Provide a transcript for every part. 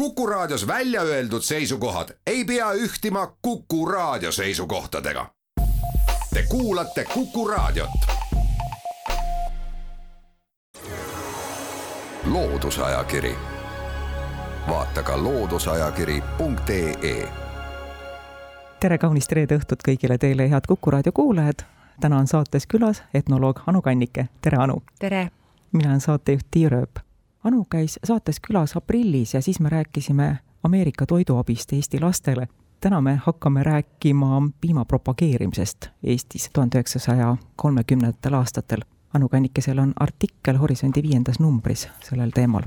Kuku Raadios välja öeldud seisukohad ei pea ühtima Kuku Raadio seisukohtadega. Te kuulate Kuku Raadiot. loodusajakiri, vaata ka looduseajakiri.ee. tere kaunist reede õhtut kõigile teile, head Kuku Raadio kuulajad. täna on saates külas etnoloog Anu Kannike, tere Anu. tere. mina olen saatejuht Tiia Rööp Anu käis saates külas aprillis ja siis me rääkisime Ameerika toiduabist Eesti lastele. täna me hakkame rääkima piima propageerimisest Eestis tuhande üheksasaja kolmekümnendatel aastatel. Anu Kannikesel on artikkel Horisondi viiendas numbris sellel teemal.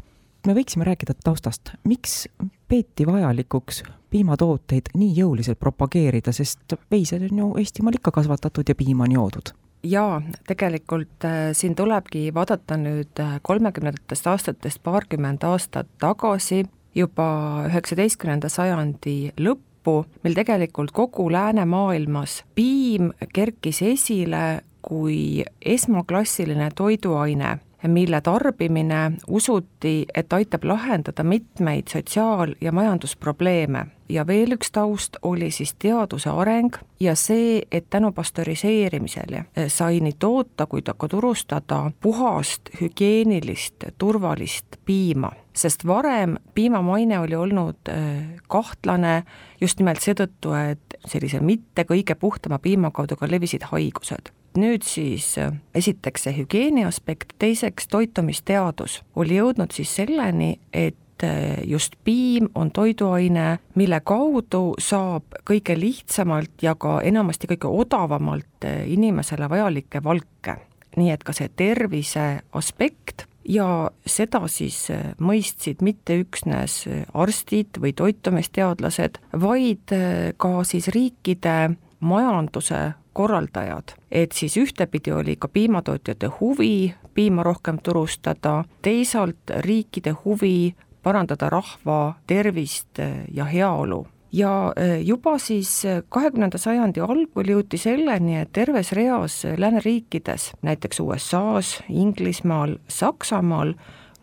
me võiksime rääkida taustast, miks peeti vajalikuks piimatooteid nii jõuliselt propageerida, sest veised on ju Eestimaal ikka kasvatatud ja piima on joodud jaa, tegelikult äh, siin tulebki vaadata nüüd äh, kolmekümnendatest aastatest paarkümmend aastat tagasi, juba üheksateistkümnenda sajandi lõppu, mil tegelikult kogu läänemaailmas piim kerkis esile kui esmaklassiline toiduaine mille tarbimine usuti, et aitab lahendada mitmeid sotsiaal- ja majandusprobleeme. ja veel üks taust oli siis teaduse areng ja see, et tänu pastöriseerimisele sai nii toota kui ka turustada puhast, hügieenilist, turvalist piima. Sest varem piima maine oli olnud äh, kahtlane just nimelt seetõttu, et sellise mitte kõige puhtama piima kaudu ka levisid haigused nüüd siis äh, esiteks see hügieeni aspekt, teiseks toitumisteadus oli jõudnud siis selleni, et äh, just piim on toiduaine, mille kaudu saab kõige lihtsamalt ja ka enamasti kõige odavamalt inimesele vajalikke valke. nii et ka see tervise aspekt ja seda siis mõistsid mitte üksnes arstid või toitumisteadlased, vaid ka siis riikide majanduse korraldajad, et siis ühtepidi oli ka piimatootjate huvi piima rohkem turustada, teisalt riikide huvi parandada rahva tervist ja heaolu ja e, juba siis kahekümnenda sajandi algul jõuti selleni, et terves reas lääneriikides, näiteks USA-s, Inglismaal, Saksamaal,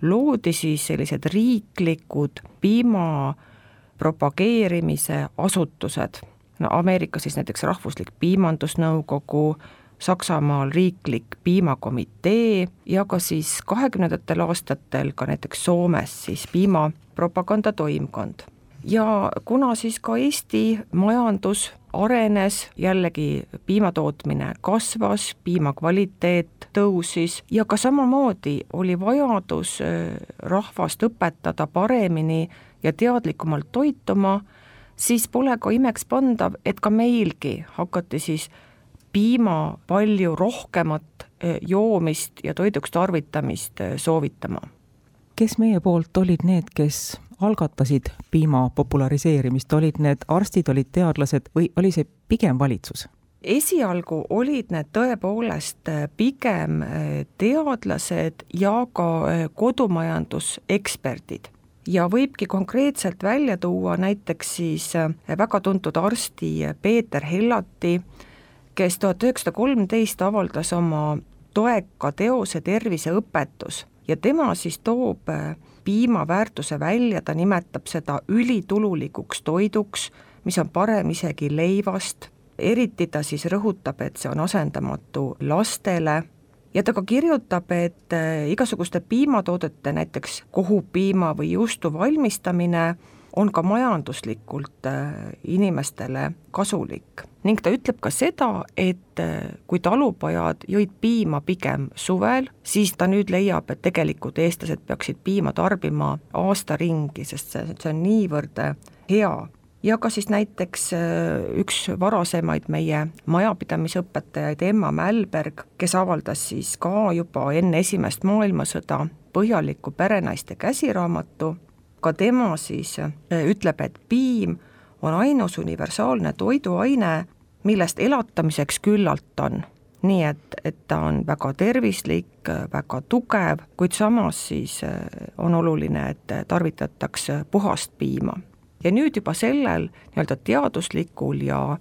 loodi siis sellised riiklikud piima propageerimise asutused no Ameerikas siis näiteks Rahvuslik Piimandusnõukogu, Saksamaal riiklik piimakomitee ja ka siis kahekümnendatel aastatel ka näiteks Soomes siis piimapropaganda toimkond. Ja kuna siis ka Eesti majandus arenes, jällegi piima tootmine kasvas, piima kvaliteet tõusis ja ka samamoodi oli vajadus rahvast õpetada paremini ja teadlikumalt toituma siis pole ka imekspandav, et ka meilgi hakati siis piima palju rohkemat joomist ja toiduks tarvitamist soovitama. Kes meie poolt olid need, kes algatasid piima populariseerimist, olid need arstid, olid teadlased või oli see pigem valitsus? esialgu olid need tõepoolest eh, pigem teadlased ja ka kodumajanduseksperdid. Ja võibki konkreetselt välja tuua näiteks siis äh, väga tuntud arsti Peeter Hellati, kes tuhat üheksasada kolmteist avaldas oma toeka teose Terviseõpetus ja tema siis toob äh, piima väärtuse välja, ta nimetab seda ülitululikuks toiduks, mis on parem isegi leivast, eriti ta siis rõhutab, et see on asendamatu lastele. Ja ta ka kirjutab, et äh, igasuguste piimatoodete, näiteks kohupiima või juustu valmistamine on ka majanduslikult äh, inimestele kasulik. ning ta ütleb ka seda, et äh, kui talupojad jõid piima pigem suvel, siis ta nüüd leiab, et tegelikult eestlased peaksid piima tarbima aasta ringi, sest see, see on niivõrd hea ja ka siis näiteks äh, üks varasemaid meie majapidamisõpetajaid, Emma Mälberg, kes avaldas siis ka juba enne Esimest maailmasõda põhjaliku perenaiste käsiraamatu, ka tema siis äh, ütleb, et piim on ainus universaalne toiduaine, millest elatamiseks küllalt on. nii et, et ta on väga tervislik, väga tugev, kuid samas siis äh, on oluline, et tarvitatakse puhast piima ja nüüd juba sellel nii-öelda teaduslikul ja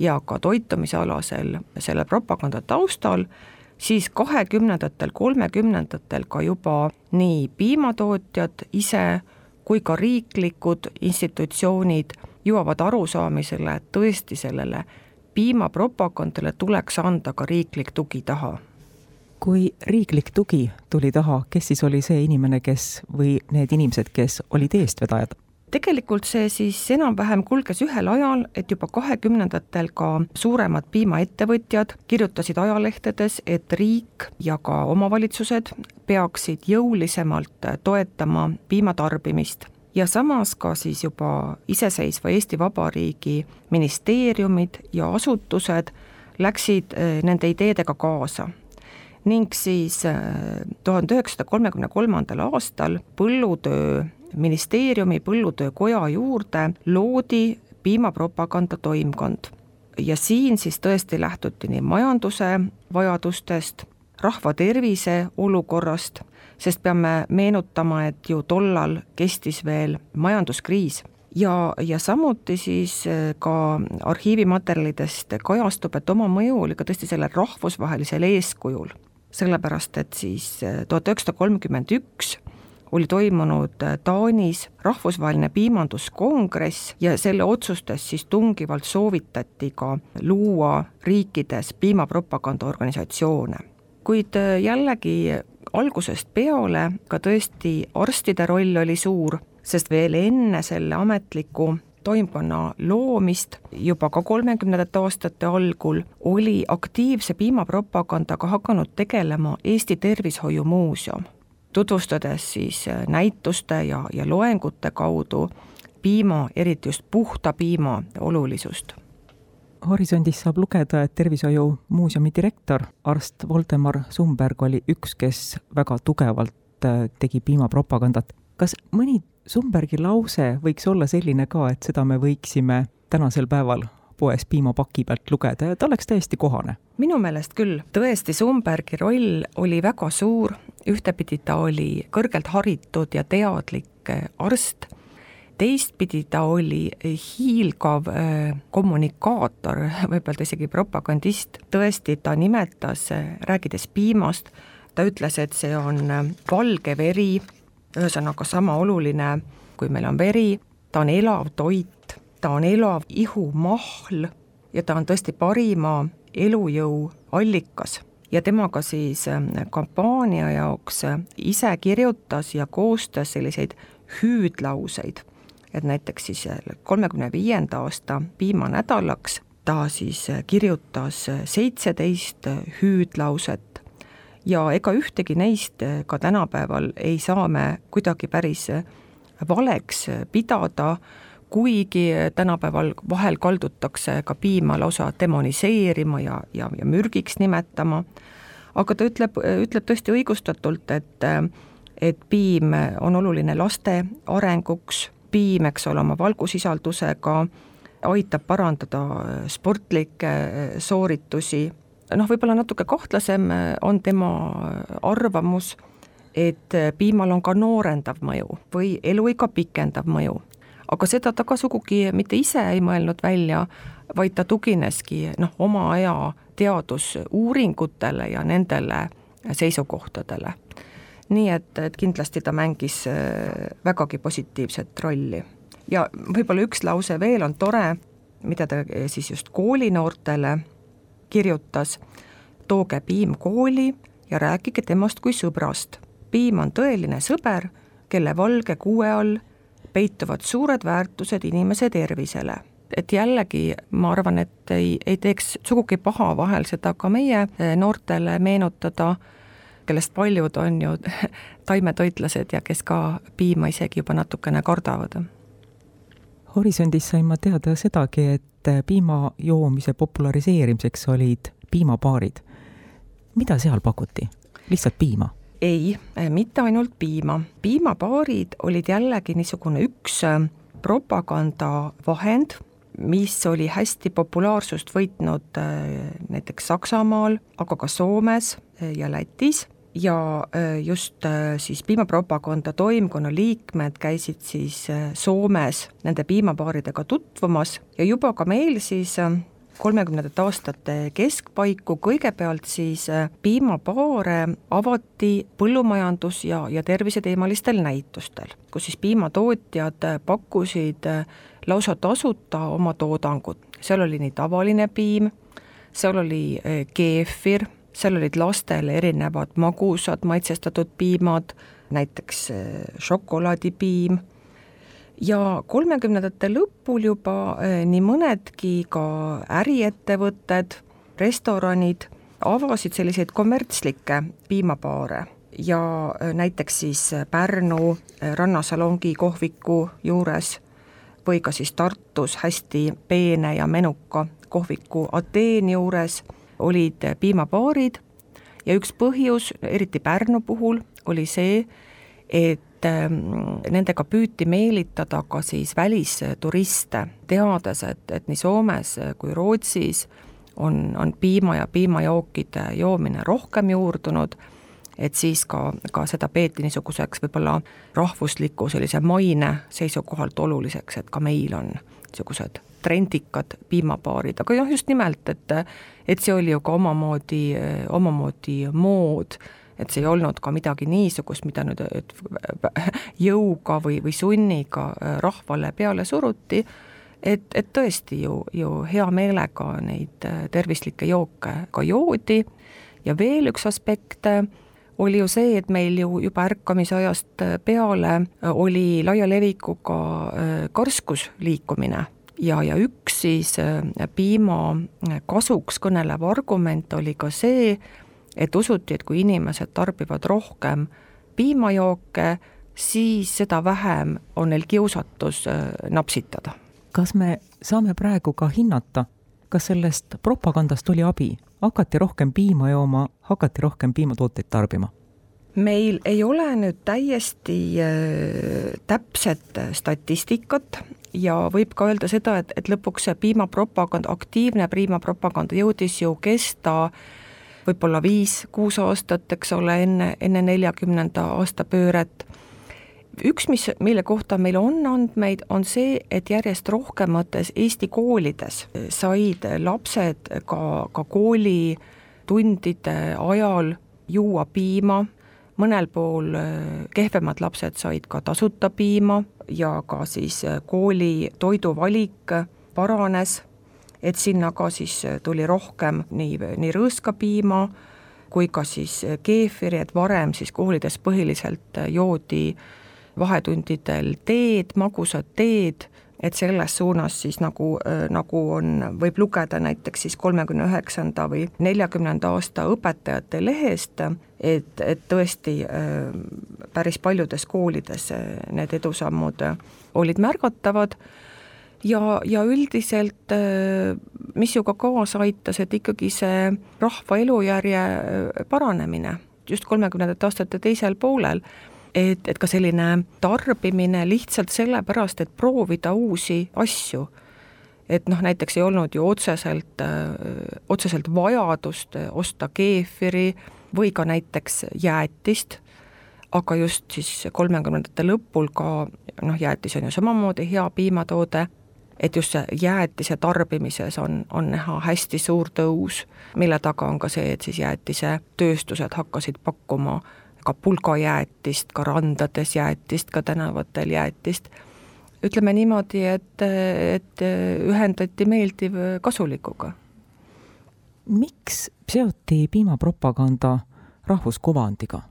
ja ka toitumisalasel selle propaganda taustal, siis kahekümnendatel, kolmekümnendatel ka juba nii piimatootjad ise kui ka riiklikud institutsioonid jõuavad arusaamisele, et tõesti sellele piimapropagandale tuleks anda ka riiklik tugi taha. kui riiklik tugi tuli taha, kes siis oli see inimene, kes või need inimesed, kes olid eestvedajad? Tegelikult see siis enam-vähem kulges ühel ajal, et juba kahekümnendatel ka suuremad piimaettevõtjad kirjutasid ajalehtedes, et riik ja ka omavalitsused peaksid jõulisemalt toetama piimatarbimist. Ja samas ka siis juba iseseisva Eesti Vabariigi ministeeriumid ja asutused läksid eh, nende ideedega kaasa. Ning siis eh, tuhande üheksasaja kolmekümne kolmandal aastal põllutöö ministeeriumi põllutöökoja juurde loodi piimapropaganda toimkond. ja siin siis tõesti lähtuti nii majanduse vajadustest, rahva tervise olukorrast, sest peame meenutama, et ju tollal kestis veel majanduskriis ja, ja samuti siis eh, ka arhiivimaterjalidest kajastub, et oma mõju oli ka tõesti sellel rahvusvahelisel eeskujul. sellepärast, et siis eh, tuhat üheksasada kolmkümmend üks oli toimunud äh, Taanis rahvusvaheline piimanduskongress ja selle otsustes siis tungivalt soovitati ka luua riikides piimapropaganda organisatsioone. kuid äh, jällegi algusest peale ka tõesti arstide roll oli suur, sest veel enne selle ametliku toimkonna loomist juba ka kolmekümnendate aastate algul oli aktiivse piimapropagandaga hakanud tegelema Eesti Tervishoiumuuseum tutvustades siis äh, näituste ja, ja loengute kaudu piima, eriti just puhta piima olulisust. horisondis saab lugeda, et Tervishoiu Muuseumi direktor, arst Voldemar Sumberg oli üks, kes väga tugevalt äh, tegi piimapropagandat. kas mõni Sumbergi lause võiks olla selline ka, et seda me võiksime tänasel päeval poes piimapaki pealt lugeda ja ta oleks täiesti kohane. minu meelest küll, tõesti, Sumbergi roll oli väga suur, ühtepidi ta oli kõrgelt haritud ja teadlik äh, arst, teistpidi ta oli hiilgav äh, kommunikaator, võib öelda isegi propagandist, tõesti, ta nimetas, äh, rääkides piimast, ta ütles, et see on valge veri, ühesõnaga sama oluline, kui meil on veri, ta on elav toit, ta on elav ihumahl ja ta on tõesti parima elujõu allikas. Ja temaga siis ähm, kampaania jaoks äh, ise kirjutas ja koostas selliseid hüüdlauseid, et näiteks siis äh, kolmekümne viienda aasta piimanädalaks ta siis äh, kirjutas seitseteist hüüdlauset. Ja ega ühtegi neist ka tänapäeval ei saa me kuidagi päris valeks pidada, kuigi tänapäeval vahel kaldutakse ka piima lausa demoniseerima ja, ja, ja mürgiks nimetama, aga ta ütleb, ütleb tõesti õigustatult, et et piim on oluline laste arenguks, piim, eks ole, oma valgusisaldusega aitab parandada sportlikke sooritusi, noh, võib-olla natuke kahtlasem on tema arvamus, et piimal on ka noorendav mõju või eluiga pikendav mõju aga seda ta ka sugugi mitte ise ei mõelnud välja, vaid ta tugineski noh, oma aja teadusuuringutele ja nendele seisukohtadele. nii et, et kindlasti ta mängis äh, vägagi positiivset rolli. ja võib-olla üks lause veel on tore, mida ta äh, siis just koolinoortele kirjutas, tooge piim kooli ja rääkige temast kui sõbrast. piim on tõeline sõber, kelle valge kuue all peituvad suured väärtused inimese tervisele. et jällegi ma arvan, et ei, ei teeks sugugi paha vahel seda ka meie eh, noortele meenutada, kellest paljud on ju taimetoitlased ja kes ka piima isegi juba natukene kardavad. horisondis sain ma teada sedagi, et piima joomise populariseerimiseks olid piimapaarid. mida seal pakuti? lihtsalt piima ei, äh, mitte ainult piima, piimapaarid olid jällegi niisugune üks äh, propagandavahend, mis oli hästi populaarsust võitnud äh, näiteks Saksamaal, aga ka Soomes ja Lätis. Ja just siis piimapropaganda toimkonna liikmed käisid siis Soomes nende piimapaaridega tutvumas. Ja juba ka meil siis kolmekümnendate aastate keskpaiku, kõigepealt siis piimapaare avati põllumajandus- ja, ja terviseteemalistel näitustel, kus siis piimatootjad pakkusid lausa tasuta oma toodangut, seal oli nii tavaline piim, seal oli keefir, seal olid lastele erinevad magusad maitsestatud piimad, näiteks šokolaadipiim ja kolmekümnendate lõpul juba eh, nii mõnedki ka äriettevõtted, restoranid avasid selliseid kommertslikke piimapaare. Ja eh, näiteks siis Pärnu eh, Rannasalongi kohviku juures või ka siis Tartus hästi peene ja menuka kohviku Ateen juures olid piimapaarid. Ja üks põhjus, eriti Pärnu puhul, oli see, et Ähm, nendega püüti meelitada ka siis välisturiste, teades, et, et nii Soomes kui Rootsis on, on piima ja piimajookide joomine rohkem juurdunud, et siis ka, ka seda peeti niisuguseks võib-olla rahvusliku sellise maine seisukohalt oluliseks, et ka meil on niisugused trendikad piimapaarid, aga jah, just nimelt, et et see oli ju ka omamoodi, omamoodi mood et see ei olnud ka midagi niisugust, mida nüüd jõuga või, või sunniga äh, rahvale peale suruti, et, et tõesti ju, ju hea meelega neid äh, tervislikke jooke ka joodi. Ja veel üks aspekt äh, oli ju see, et meil ju juba ärkamisajast peale oli laia levikuga karskusliikumine ja, ja üks siis piima kasuks kõnelev argument oli ka see, et usuti, et kui inimesed tarbivad rohkem piimajooke, siis seda vähem on neil kiusatus äh, napsitada. kas me saame praegu ka hinnata, kas sellest propagandast oli abi, hakati rohkem piima jooma, hakati rohkem piimatooteid tarbima? meil ei ole nüüd täiesti äh, täpset statistikat ja võib ka öelda seda, et, et lõpuks see piimapropaganda, aktiivne piimapropaganda jõudis ju kesta äh, võib-olla viis-kuus aastat, eks ole, enne, enne neljakümnenda aasta pööret. üks, mis, mille kohta meil on andmeid, on see, et järjest rohkemates Eesti koolides said lapsed ka, ka koolitundide ajal juua piima, mõnel pool äh, kehvemad lapsed said ka tasuta piima ja ka siis äh, kooli toiduvalik paranes et sinna ka siis äh, tuli rohkem nii, nii rõõskapiima kui ka siis äh, keefiri, et varem siis koolides põhiliselt äh, joodi vahetundidel teed, magusat teed, et selles suunas siis nagu, nagu on, võib lugeda näiteks siis kolmekümne üheksanda või neljakümnenda aasta õpetajate lehest, et, et tõesti päris paljudes koolides need edusammud olid märgatavad ja, ja üldiselt äh, mis ju ka kaasa aitas, et ikkagi see rahva elujärje äh, paranemine just kolmekümnendate aastate teisel poolel, et, et ka selline tarbimine lihtsalt sellepärast, et proovida uusi asju. et noh, näiteks ei olnud ju otseselt, äh, otseselt vajadust osta keefiri või ka näiteks jäätist, aga just siis kolmekümnendate lõpul ka noh, jäätis on ju samamoodi hea piimatoode et just see jäätise tarbimises on, on näha hästi suur tõus, mille taga on ka see, et siis jäätisetööstused hakkasid pakkuma ka pulgajäätist, ka randades jäätist, ka tänavatel jäätist. ütleme niimoodi, et, et ühendati meeldiv kasulikuga. miks seoti piimapropaganda rahvuskuvandiga?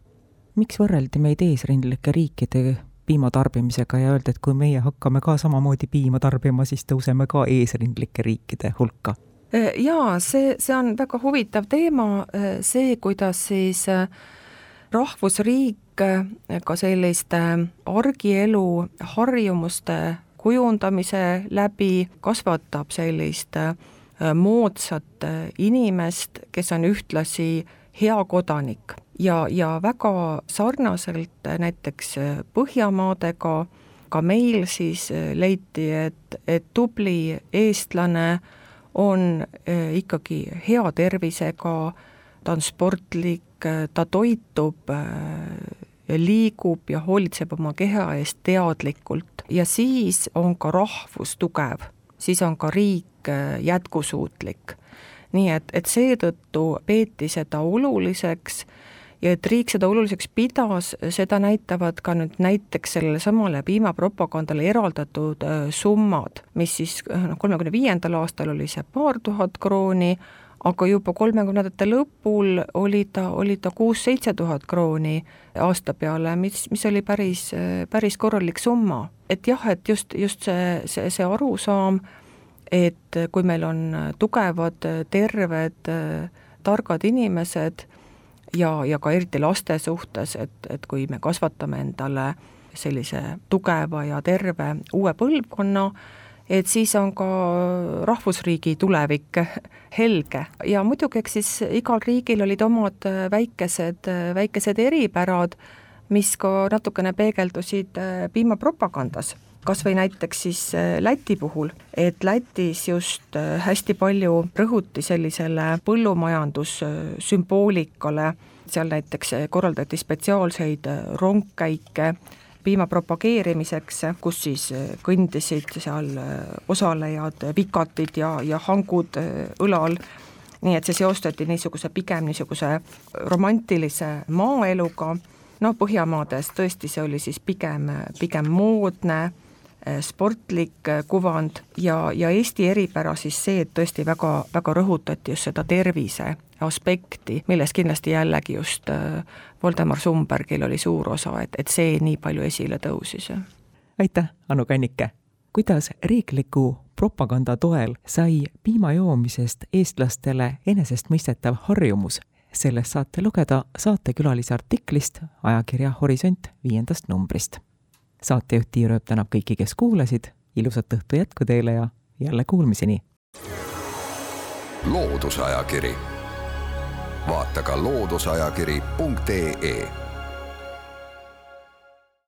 miks võrreldi meid eesrindlike riikide piima tarbimisega ja öelda, et kui meie hakkame ka samamoodi piima tarbima, siis tõuseme ka eesrindlike riikide hulka? Äh, jaa, see, see on väga huvitav teema, äh, see, kuidas siis äh, rahvusriik ka selliste argielu harjumuste kujundamise läbi kasvatab sellist moodsat inimest, kes on ühtlasi hea kodanik ja, ja väga sarnaselt näiteks Põhjamaadega ka meil siis leiti, et, et tubli eestlane on eh, ikkagi hea tervisega, ta on sportlik, ta toitub, liigub ja hoolitseb oma keha eest teadlikult ja siis on ka rahvus tugev, siis on ka riik jätkusuutlik. nii et, et seetõttu peeti seda oluliseks ja et riik seda oluliseks pidas, seda näitavad ka nüüd näiteks sellele samale piimapropagandale eraldatud summad, mis siis noh, kolmekümne viiendal aastal oli see paar tuhat krooni, aga juba kolmekümnendate lõpul oli ta, oli ta kuus-seitse tuhat krooni aasta peale, mis, mis oli päris, päris korralik summa. et jah, et just, just see, see, see arusaam, et kui meil on tugevad, terved, targad inimesed ja, ja ka eriti laste suhtes, et, et kui me kasvatame endale sellise tugeva ja terve uue põlvkonna, et siis on ka rahvusriigi tulevik helge. Ja muidugi, eks siis igal riigil olid omad väikesed, väikesed eripärad, mis ka natukene peegeldusid piimapropagandas kas või näiteks siis Läti puhul, et Lätis just hästi palju rõhuti sellisele põllumajandussümboolikale, seal näiteks korraldati spetsiaalseid rongkäike, piima propageerimiseks, kus siis äh, kõndisid seal äh, osalejad, vikatid ja, ja hangud äh, õlal, nii et see seostati niisuguse pigem niisuguse romantilise maaeluga, no Põhjamaades tõesti see oli siis pigem, pigem moodne, sportlik kuvand ja, ja Eesti eripära siis see, et tõesti väga, väga rõhutati just seda tervise aspekti, milles kindlasti jällegi just äh, Voldemar Sumbergil oli suur osa, et, et see nii palju esile tõusis. aitäh, Anu Kannike! kuidas riikliku propaganda toel sai piima joomisest eestlastele enesestmõistetav harjumus, sellest saate lugeda saatekülalise artiklist ajakirja Horisont viiendast numbrist. Saatejuht Tiir Ööp tänab kõiki, kes kuulasid, ilusat õhtu jätku teile ja jälle kuulmiseni! loodusajakiri. vaata ka looduseajakiri.ee